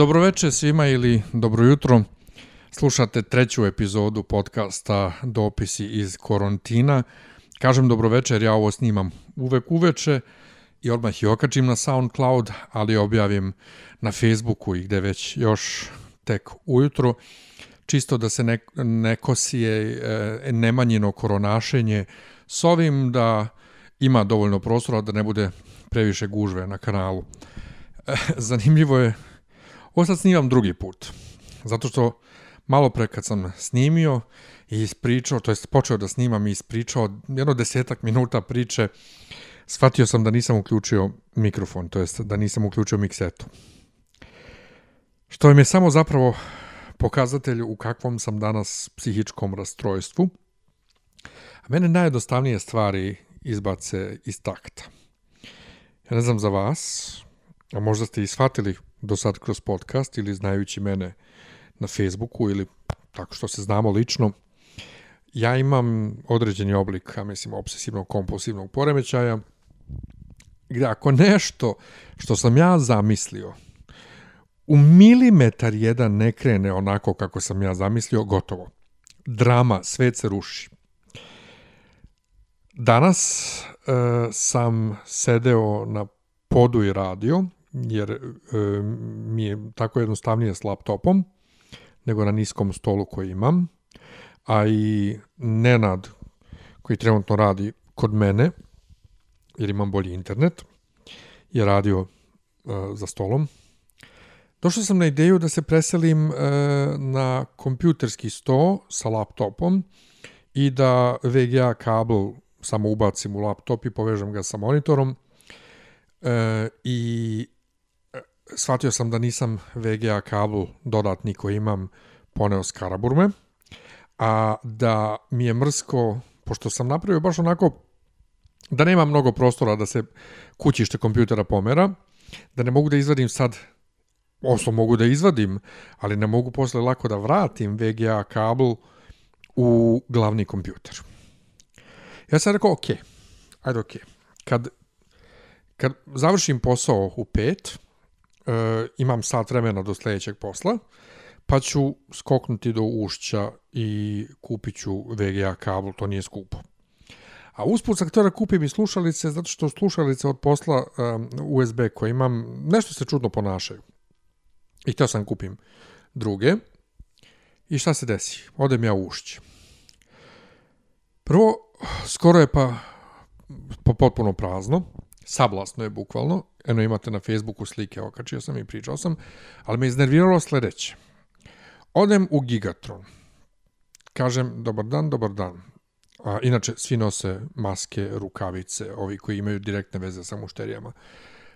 Dobroveče svima ili dobro jutro. Slušate treću epizodu podcasta Dopisi iz Korontina. Kažem dobroveče jer ja ovo snimam uvek uveče i odmah i okačim na SoundCloud, ali objavim na Facebooku i gde već još tek ujutro, čisto da se ne, ne kosije e, nemanjino koronašenje s ovim da ima dovoljno prostora da ne bude previše gužve na kanalu. Zanimljivo je, ovo sad snimam drugi put, zato što malo pre kad sam snimio i ispričao, to jest počeo da snimam i ispričao jedno desetak minuta priče, shvatio sam da nisam uključio mikrofon, to jest da nisam uključio miksetu. Što mi je samo zapravo pokazatelj u kakvom sam danas psihičkom rastrojstvu. A mene najjednostavnije stvari izbace iz takta. Ja ne znam za vas, a možda ste i shvatili do sad kroz podcast ili znajući mene na Facebooku ili tako što se znamo lično, ja imam određeni oblik, ja mislim, obsesivnog kompulsivnog poremećaja, gde ako nešto što sam ja zamislio u milimetar jedan ne krene onako kako sam ja zamislio, gotovo. Drama, svet se ruši. Danas e, sam sedeo na podu i radio, jer e, mi je tako jednostavnije s laptopom nego na niskom stolu koji imam, a i Nenad koji trenutno radi kod mene, jer imam bolji internet, je radio e, za stolom. Došao sam na ideju da se preselim e, na kompjuterski sto sa laptopom i da VGA kabel samo ubacim u laptop i povežem ga sa monitorom e, i shvatio sam da nisam VGA kabel dodatni koji imam poneo s Karaburme, a da mi je mrsko, pošto sam napravio baš onako da nema mnogo prostora da se kućište kompjutera pomera, da ne mogu da izvadim sad Oslo mogu da izvadim, ali ne mogu posle lako da vratim VGA kabel u glavni kompjuter. Ja sam rekao, ok, ajde ok. Kad, kad završim posao u pet, e, imam sat vremena do sledećeg posla, pa ću skoknuti do ušća i kupit ću VGA kabel, to nije skupo. A usput sam htio da kupim i slušalice, zato što slušalice od posla um, USB koje imam, nešto se čudno ponašaju. I htio sam kupim druge. I šta se desi? Odem ja u ušće. Prvo, skoro je pa, pa potpuno prazno. Sablasno je bukvalno. Eno imate na Facebooku slike, okačio sam i pričao sam. Ali me iznerviralo sledeće. Odem u Gigatron. Kažem, dobar dan, dobar dan. A, inače, svi nose maske, rukavice, ovi koji imaju direktne veze sa mušterijama.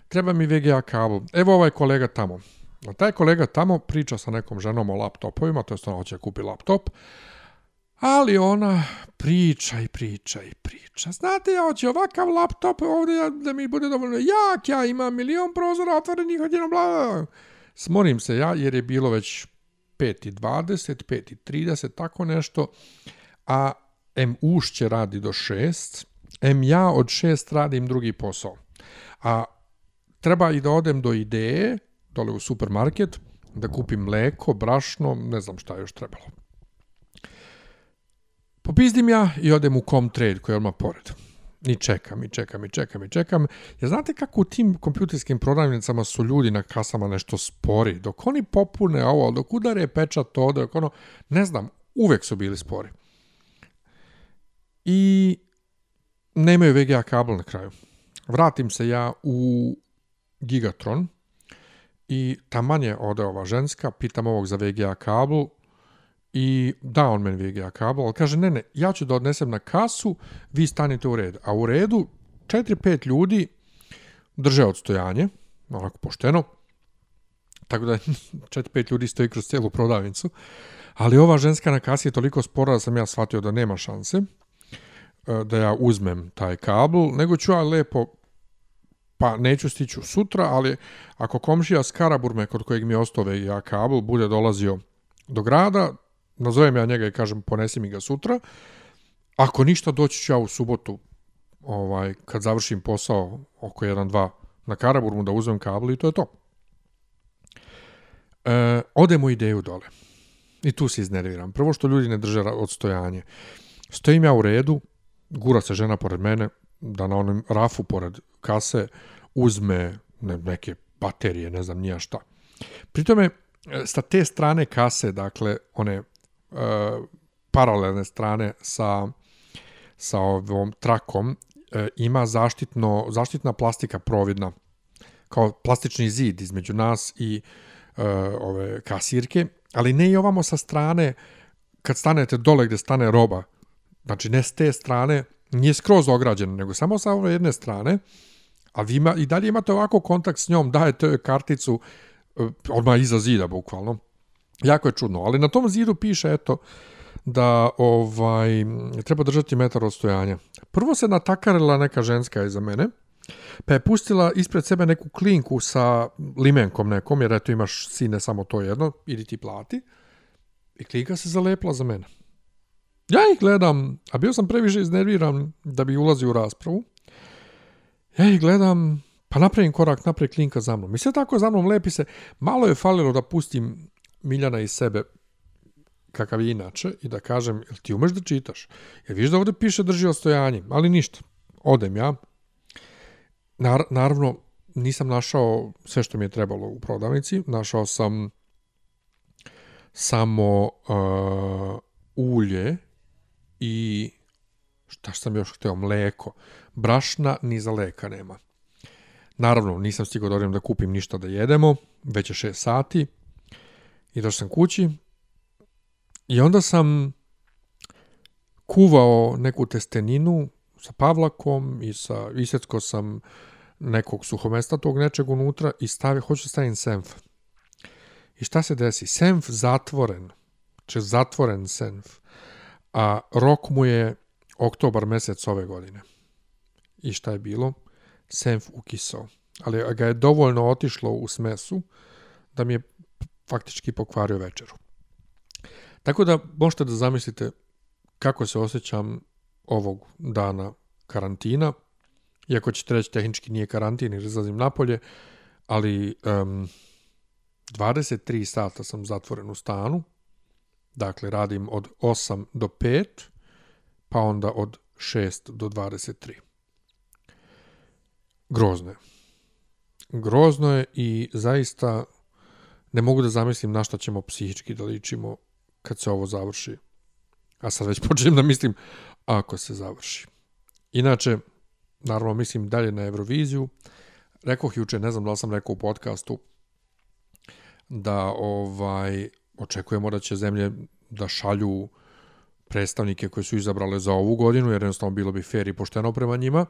Treba mi VGA kabel. Evo ovaj kolega tamo. A taj kolega tamo priča sa nekom ženom o laptopovima, to je ona hoće da kupi laptop, ali ona priča i priča i priča. Znate, ja hoću ovakav laptop ovdje da mi bude dovoljno jak, ja imam milion prozora otvorenih odjednom, bla. Smorim se ja jer je bilo već 5.20, 5.30, tako nešto, a M ušće radi do 6, M ja od 6 radim drugi posao. A treba i da odem do ideje, dole u supermarket, da kupim mleko, brašno, ne znam šta još trebalo. Popizdim ja i odem u Comtrade koji je odmah pored. I čekam, i čekam, i čekam, i čekam. Ja znate kako u tim kompjuterskim prodavnicama su ljudi na kasama nešto spori. Dok oni popune ovo, dok udare pečat to, dok ono, ne znam, uvek su bili spori. I nemaju VGA kabel na kraju. Vratim se ja u Gigatron, I taman je ode ova ženska, pitam ovog za VGA kabel i da on meni VGA kabel, ali kaže ne, ne, ja ću da odnesem na kasu, vi stanite u red. A u redu 4-5 ljudi drže odstojanje, onako pošteno, tako da 4-5 ljudi stoji kroz cijelu prodavnicu, ali ova ženska na kasi je toliko spora da sam ja shvatio da nema šanse e, da ja uzmem taj kabel, nego ću ja lepo pa neću stiću sutra, ali ako komšija s Karaburme, kod kojeg mi ostove ja kabel, bude dolazio do grada, nazovem ja njega i kažem ponesi mi ga sutra, ako ništa doći ću ja u subotu, ovaj, kad završim posao oko 1-2 na Karaburmu da uzmem kabel i to je to. E, odem u ideju dole. I tu se iznerviram. Prvo što ljudi ne drže odstojanje. Stojim ja u redu, gura se žena pored mene, da na onom rafu pored kase uzme ne, neke baterije, ne znam nija šta. Pritome, sa te strane kase, dakle, one paralelne strane sa, sa ovom trakom, e, ima zaštitno, zaštitna plastika providna, kao plastični zid između nas i e, ove kasirke, ali ne i ovamo sa strane, kad stanete dole gde stane roba, znači ne s te strane, nije skroz ograđen, nego samo sa ove jedne strane, a vi ima, i dalje imate ovako kontakt s njom, dajete joj karticu e, odmah iza zida, bukvalno. Jako je čudno, ali na tom zidu piše, eto, da ovaj treba držati metar odstojanja. Prvo se natakarila neka ženska iza mene, pa je pustila ispred sebe neku klinku sa limenkom nekom, jer eto imaš sine samo to jedno, idi ti plati. I klinka se zalepla za mene. Ja ih gledam, a bio sam previše iznerviran da bi ulazio u raspravu. Ja ih gledam, pa napravim korak napred klinka za mnom. I sve tako za mnom lepi se. Malo je falilo da pustim Miljana iz sebe kakav je inače i da kažem, jel ti umeš da čitaš? Jer viš da ovde piše drži ostojanje, ali ništa. Odem ja. Nar naravno, nisam našao sve što mi je trebalo u prodavnici. Našao sam samo uh, ulje i šta sam još hteo, mleko. Brašna ni za leka nema. Naravno, nisam stigao da da kupim ništa da jedemo, već je 6 sati. I došao sam kući i onda sam kuvao neku testeninu sa pavlakom i sa isecko sam nekog suhomestatog nečeg unutra i stavio, hoću da stavim senf. I šta se desi? Senf zatvoren, če zatvoren senf, a rok mu je oktobar mesec ove godine. I šta je bilo? Senf ukisao. Ali ga je dovoljno otišlo u smesu da mi je faktički pokvario večeru. Tako da možete da zamislite kako se osjećam ovog dana karantina, iako ćete reći tehnički nije karantin jer izlazim napolje, ali um, 23 sata sam zatvoren u stanu, dakle radim od 8 do 5, pa onda od 6 do 23. Grozno je. Grozno je i zaista ne mogu da zamislim na šta ćemo psihički da ličimo kad se ovo završi. A sad već počnem da mislim ako se završi. Inače, naravno mislim dalje na Euroviziju. Rekoh juče, ne znam da li sam rekao u podcastu, da ovaj očekujemo da će zemlje da šalju predstavnike koje su izabrale za ovu godinu, jer jednostavno bilo bi fair i pošteno prema njima.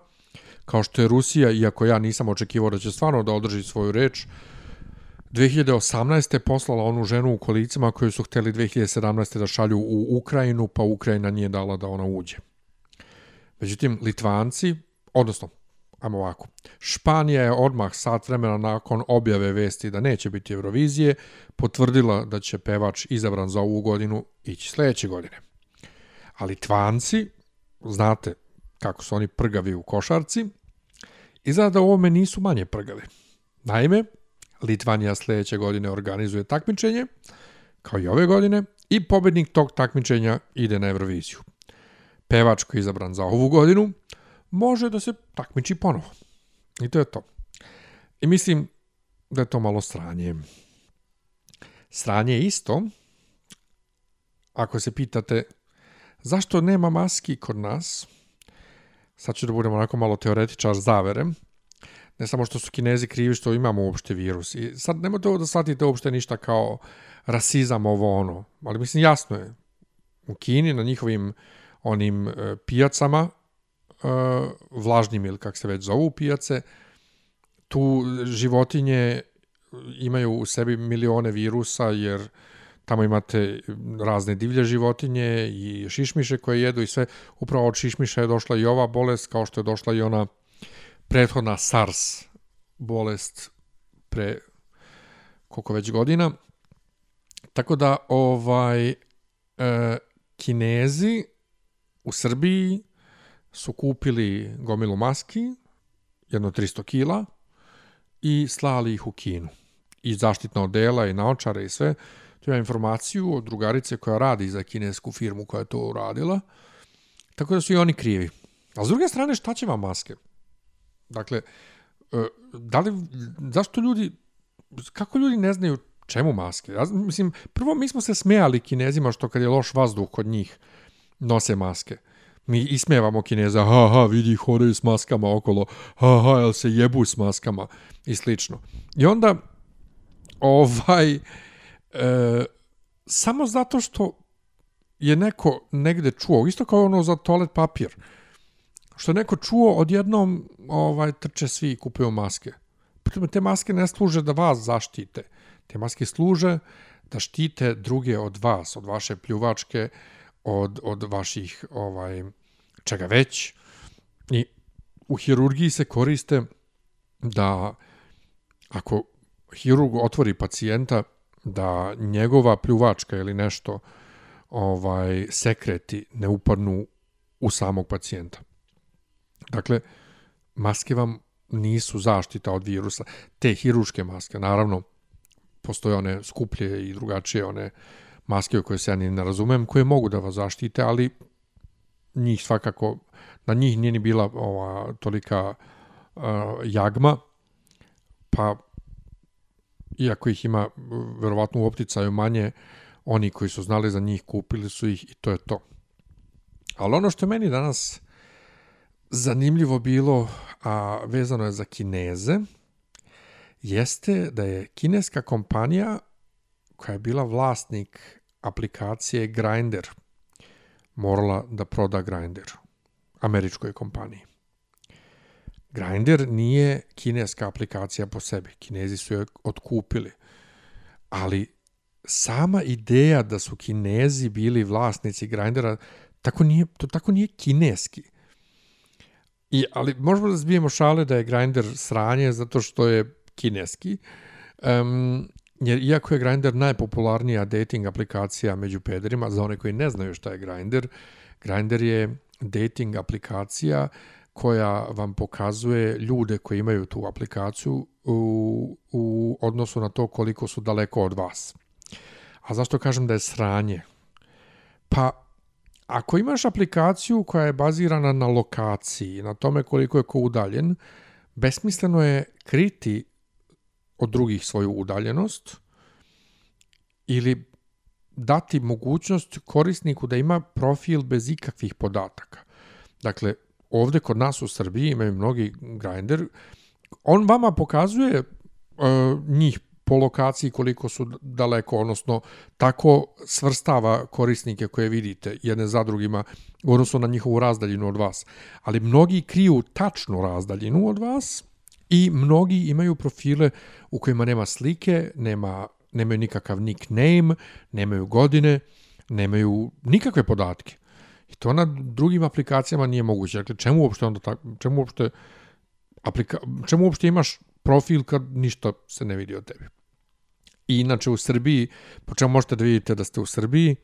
Kao što je Rusija, iako ja nisam očekivao da će stvarno da održi svoju reč, 2018. poslala onu ženu u kolicima koju su hteli 2017. da šalju u Ukrajinu, pa Ukrajina nije dala da ona uđe. Međutim, Litvanci, odnosno, ajmo ovako, Španija je odmah sat vremena nakon objave vesti da neće biti Eurovizije, potvrdila da će pevač izabran za ovu godinu ići sledeće godine. A Litvanci, znate kako su oni prgavi u košarci, izgleda da ovome nisu manje prgavi. Naime, Litvanija sledeće godine organizuje takmičenje, kao i ove godine, i pobednik tog takmičenja ide na Euroviziju. Pevač koji je izabran za ovu godinu može da se takmiči ponovo. I to je to. I mislim da je to malo sranje. Sranje je isto, ako se pitate zašto nema maski kod nas, sad ću da budem onako malo teoretičar zavere, ne samo što su kinezi krivi što imamo uopšte virus. I sad nemojte ovo da shvatite uopšte ništa kao rasizam ovo ono, ali mislim jasno je. U Kini na njihovim onim e, pijacama, e, vlažnim ili kak se već zovu pijace, tu životinje imaju u sebi milione virusa jer tamo imate razne divlje životinje i šišmiše koje jedu i sve. Upravo od šišmiša je došla i ova bolest kao što je došla i ona prethodna SARS bolest pre koliko već godina. Tako da ovaj e, Kinezi u Srbiji su kupili gomilu maski, jedno 300 kila, i slali ih u Kinu. i zaštitna odela i naočare i sve, tu imam informaciju od drugarice koja radi za kinesku firmu koja je to uradila, tako da su i oni krivi. A s druge strane, šta će vam maske? Dakle, e, da li, zašto ljudi, kako ljudi ne znaju čemu maske? Ja, mislim, prvo mi smo se smejali kinezima što kad je loš vazduh kod njih nose maske. Mi ismevamo kineza, ha, ha, vidi, hodaju s maskama okolo, ha, ha, jel se jebu s maskama i slično. I onda, ovaj, e, samo zato što je neko negde čuo, isto kao ono za toalet papir, što je neko čuo, odjednom ovaj, trče svi i kupuju maske. Te maske ne služe da vas zaštite. Te maske služe da štite druge od vas, od vaše pljuvačke, od, od vaših ovaj, čega već. I u hirurgiji se koriste da ako hirurg otvori pacijenta, da njegova pljuvačka ili nešto ovaj sekreti ne upadnu u samog pacijenta. Dakle, maske vam nisu zaštita od virusa. Te hiruške maske, naravno, postoje one skuplje i drugačije one maske koje se ja ni ne razumem, koje mogu da vas zaštite, ali njih svakako, na njih nije ni bila ova tolika uh, jagma, pa iako ih ima verovatno u opticaju manje, oni koji su znali za njih kupili su ih i to je to. Ali ono što je meni danas zanimljivo bilo, a vezano je za Kineze, jeste da je kineska kompanija koja je bila vlasnik aplikacije Grindr morala da proda Grindr američkoj kompaniji. Grindr nije kineska aplikacija po sebi. Kinezi su je otkupili. Ali sama ideja da su Kinezi bili vlasnici Grindera, tako nije, to tako nije kineski. I, ali možemo da zbijemo šale da je Grindr sranje zato što je kineski. Um, jer iako je Grindr najpopularnija dating aplikacija među pederima, za one koji ne znaju šta je Grindr, Grindr je dating aplikacija koja vam pokazuje ljude koji imaju tu aplikaciju u, u odnosu na to koliko su daleko od vas. A zašto kažem da je sranje? Pa Ako imaš aplikaciju koja je bazirana na lokaciji, na tome koliko je ko udaljen, besmisleno je kriti od drugih svoju udaljenost ili dati mogućnost korisniku da ima profil bez ikakvih podataka. Dakle, ovde kod nas u Srbiji imaju mnogi grinder, on vama pokazuje uh, njih po lokaciji koliko su daleko, odnosno tako svrstava korisnike koje vidite jedne za drugima u odnosu na njihovu razdaljinu od vas. Ali mnogi kriju tačnu razdaljinu od vas i mnogi imaju profile u kojima nema slike, nema, nemaju nikakav nickname, nemaju godine, nemaju nikakve podatke. I to na drugim aplikacijama nije moguće. Dakle, čemu uopšte onda tako, čemu uopšte aplika, čemu uopšte imaš profil kad ništa se ne vidi od tebe. I inače u Srbiji, po čemu možete da vidite da ste u Srbiji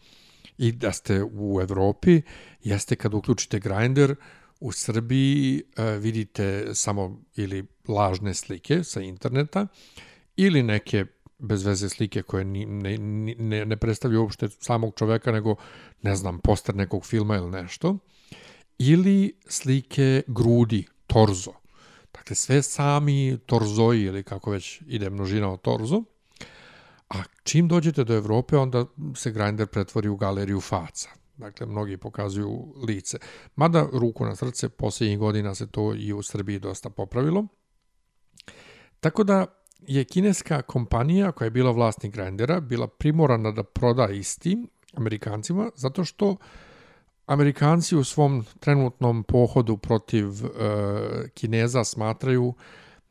i da ste u Evropi, jeste kad uključite Grindr, u Srbiji e, vidite samo ili lažne slike sa interneta ili neke bez veze slike koje ni, ne, ne, ne predstavljaju uopšte samog čoveka, nego, ne znam, poster nekog filma ili nešto. Ili slike grudi, torzo. Dakle, sve sami torzoji, ili kako već ide množina od torzo. A čim dođete do Evrope, onda se Grindr pretvori u galeriju faca. Dakle, mnogi pokazuju lice. Mada, ruku na srce, posljednjih godina se to i u Srbiji dosta popravilo. Tako da je kineska kompanija koja je bila vlasnik Grindera bila primorana da proda isti Amerikancima, zato što Amerikanci u svom trenutnom pohodu protiv e, Kineza smatraju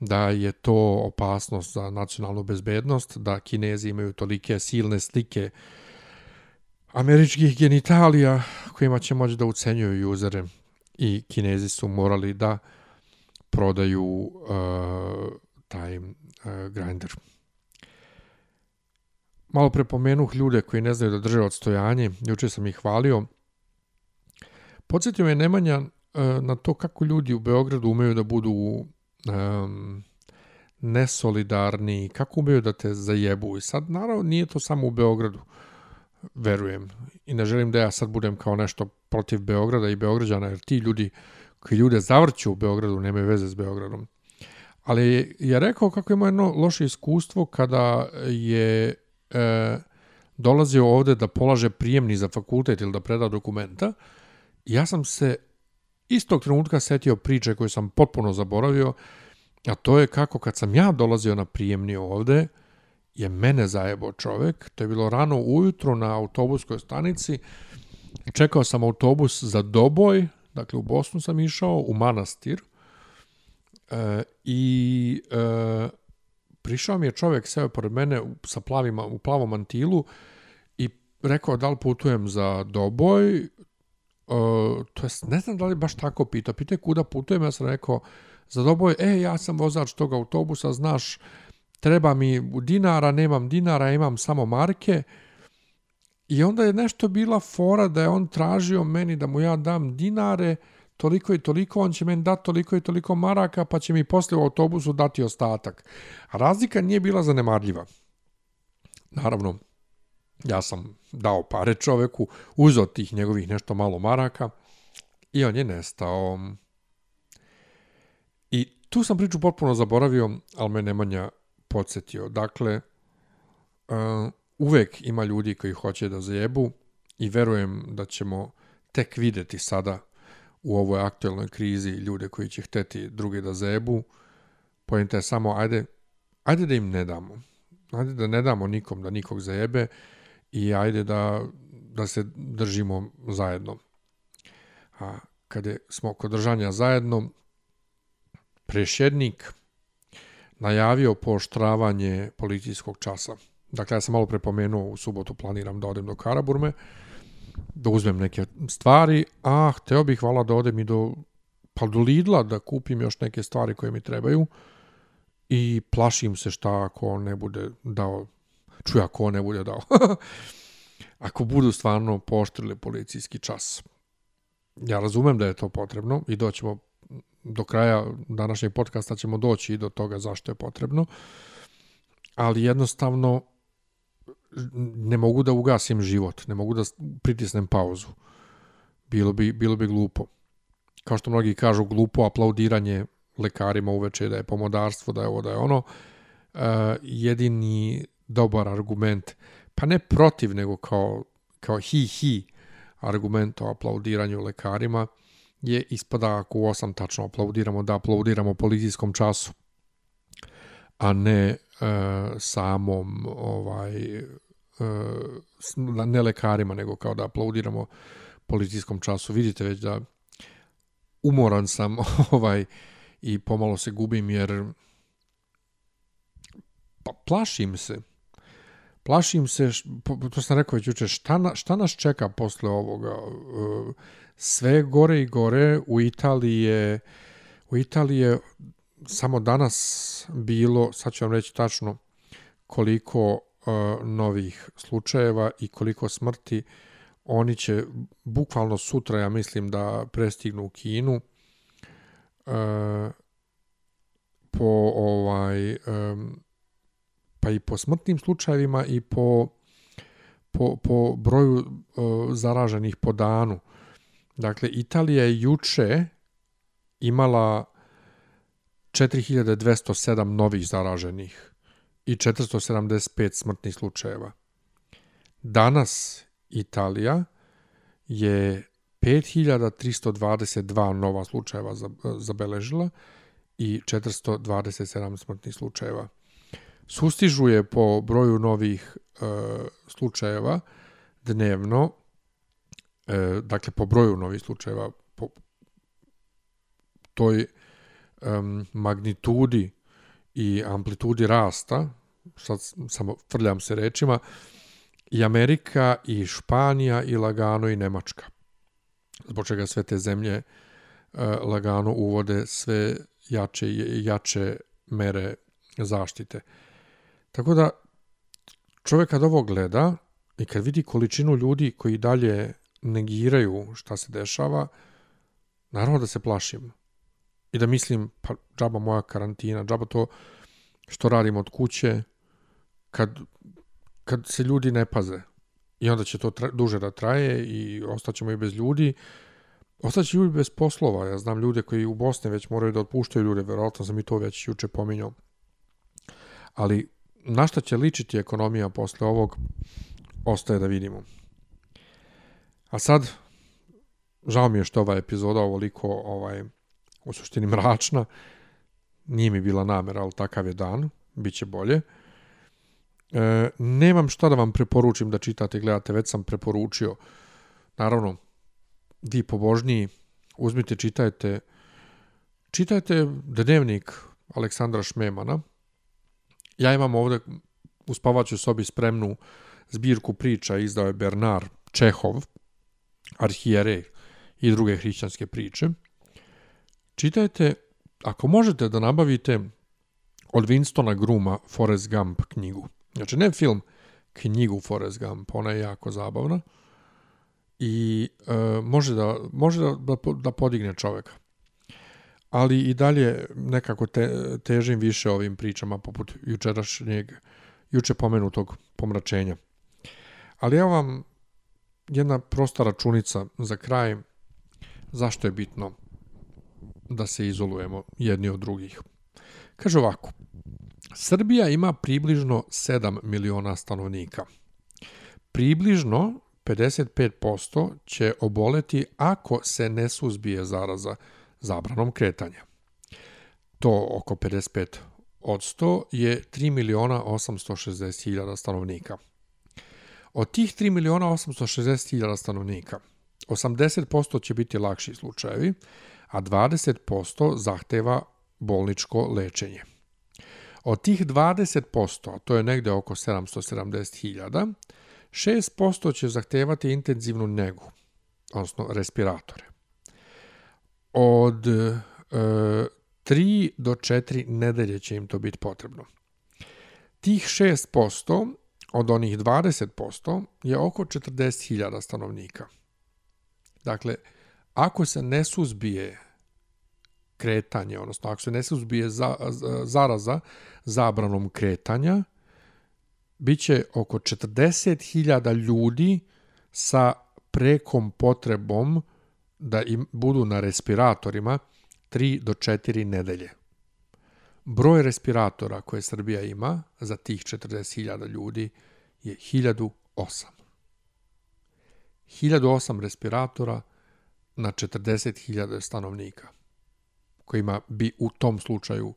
da je to opasnost za nacionalnu bezbednost, da Kinezi imaju tolike silne slike američkih genitalija kojima će moći da ucenjuju uzere i Kinezi su morali da prodaju uh, taj uh, grinder. Malo prepomenuh ljude koji ne znaju da drže odstojanje, juče sam ih hvalio. Podsjetio me Nemanja uh, na to kako ljudi u Beogradu umeju da budu um, nesolidarni, kako umeju da te zajebu. I sad, naravno, nije to samo u Beogradu, verujem. I ne želim da ja sad budem kao nešto protiv Beograda i Beograđana, jer ti ljudi koji ljude zavrću u Beogradu nemaju veze s Beogradom. Ali je rekao kako ima jedno loše iskustvo kada je e, dolazio ovde da polaže prijemni za fakultet ili da preda dokumenta. Ja sam se istog trenutka setio priče koje sam potpuno zaboravio, a to je kako kad sam ja dolazio na prijemni ovde, je mene zajebo čovek, to je bilo rano ujutro na autobuskoj stanici, čekao sam autobus za Doboj, dakle u Bosnu sam išao, u manastir, e, i e, prišao mi je čovek, seo pored mene sa plavima, u plavom mantilu i rekao da li putujem za Doboj, uh, to jest, ne znam da li baš tako pitao, pitao je kuda putujem, ja sam rekao, za doboj, e, ja sam vozač tog autobusa, znaš, treba mi dinara, nemam dinara, imam samo marke. I onda je nešto bila fora da je on tražio meni da mu ja dam dinare, toliko i toliko, on će meni dati toliko i toliko maraka, pa će mi posle u autobusu dati ostatak. A razlika nije bila zanemarljiva. Naravno, Ja sam dao pare čoveku, uzao tih njegovih nešto malo maraka i on je nestao. I tu sam priču potpuno zaboravio, ali me Nemanja podsjetio. Dakle, uh, uvek ima ljudi koji hoće da zajebu i verujem da ćemo tek videti sada u ovoj aktualnoj krizi ljude koji će hteti druge da zajebu. Pojenta je samo, ajde, ajde da im ne damo. Ajde da ne damo nikom da nikog zajebe, i ajde da, da se držimo zajedno. A kada smo kod držanja zajedno, prešednik najavio pooštravanje policijskog časa. Dakle, ja sam malo prepomenuo, u subotu planiram da odem do Karaburme, da uzmem neke stvari, a hteo bih, hvala, da odem i do, pa do Lidla, da kupim još neke stvari koje mi trebaju i plašim se šta ako ne bude dao čuj ako ne bude dao. ako budu stvarno poštrili policijski čas. Ja razumem da je to potrebno i doćemo do kraja današnjeg podcasta ćemo doći i do toga zašto je potrebno. Ali jednostavno ne mogu da ugasim život, ne mogu da pritisnem pauzu. Bilo bi, bilo bi glupo. Kao što mnogi kažu, glupo aplaudiranje lekarima uveče da je pomodarstvo, da je ovo, da je ono. Uh, jedini dobar argument, pa ne protiv, nego kao, kao hi-hi argument o aplaudiranju lekarima, je ispada ako u osam tačno aplaudiramo, da aplaudiramo policijskom času, a ne e, samom ovaj e, ne lekarima, nego kao da aplaudiramo policijskom času. Vidite već da umoran sam ovaj i pomalo se gubim jer pa plašim se plašim se, to sam rekao već juče, šta, na, šta nas čeka posle ovoga? E, sve gore i gore u Italiji je, u Italiji je samo danas bilo, sad ću vam reći tačno koliko uh, novih slučajeva i koliko smrti oni će bukvalno sutra, ja mislim, da prestignu u Kinu uh, po ovaj um, pa i po smrtnim slučajevima i po, po, po broju uh, zaraženih po danu. Dakle, Italija je juče imala 4207 novih zaraženih i 475 smrtnih slučajeva. Danas Italija je 5322 nova slučajeva zabeležila i 427 smrtnih slučajeva sustižu je po broju novih e, slučajeva dnevno, e, dakle po broju novih slučajeva, po toj e, magnitudi i amplitudi rasta, sad samo frljam se rečima, i Amerika, i Španija, i lagano i Nemačka. Zbog čega sve te zemlje e, lagano uvode sve jače jače mere zaštite. Tako da čovjek kad ovo gleda i kad vidi količinu ljudi koji dalje negiraju šta se dešava, naravno da se plašim. I da mislim, pa džaba moja karantina, džaba to, što radimo od kuće, kad, kad se ljudi ne paze. I onda će to tra, duže da traje i ostaćemo i bez ljudi. Ostaće ljudi bez poslova. Ja znam ljude koji u Bosni već moraju da otpuštaju ljude, verovatno sam i to već juče pominjao. Ali na šta će ličiti ekonomija posle ovog, ostaje da vidimo. A sad, žao mi je što ova epizoda ovoliko ovaj, u suštini mračna. Nije mi bila namera, ali takav je dan. Biće bolje. E, nemam šta da vam preporučim da čitate i gledate, već sam preporučio. Naravno, vi pobožniji, uzmite, čitajte, čitajte dnevnik Aleksandra Šmemana. Ja imam ovde u spavaćoj sobi spremnu zbirku priča, izdao je Bernard Čehov, arhijerej i druge hrišćanske priče. Čitajte, ako možete da nabavite od Winstona Gruma Forrest Gump knjigu. Znači ne film, knjigu Forrest Gump, ona je jako zabavna i e, može, da, može da, da, da podigne čoveka. Ali i dalje nekako te, težim više ovim pričama poput jučerašnjeg, juče pomenutog pomračenja. Ali evo vam jedna prosta računica za kraj zašto je bitno da se izolujemo jedni od drugih. Kaže ovako, Srbija ima približno 7 miliona stanovnika. Približno 55% će oboleti ako se ne suzbije zaraza zabranom kretanja. To oko 55 od 100 je 3 miliona 860 hiljada stanovnika. Od tih 3 miliona 860 hiljada stanovnika, 80% će biti lakši slučajevi, a 20% zahteva bolničko lečenje. Od tih 20%, a to je negde oko 770.000, 6% će zahtevati intenzivnu negu, odnosno respiratore. Od e, 3 do 4 nedelje će im to biti potrebno. Tih 6% od onih 20% je oko 40.000 stanovnika. Dakle, ako se ne suzbije kretanje, odnosno ako se ne suzbije za, zaraza zabranom kretanja, bit će oko 40.000 ljudi sa prekom potrebom da im budu na respiratorima 3 do 4 nedelje. Broj respiratora koje Srbija ima za tih 40.000 ljudi je 1008. 1008 respiratora na 40.000 stanovnika kojima bi u tom slučaju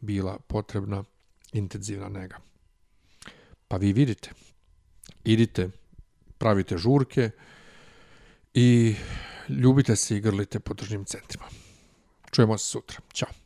bila potrebna intenzivna nega. Pa vi vidite, idite, pravite žurke i ljubite se i grlite po tržnim centrima. Čujemo se sutra. Ćao.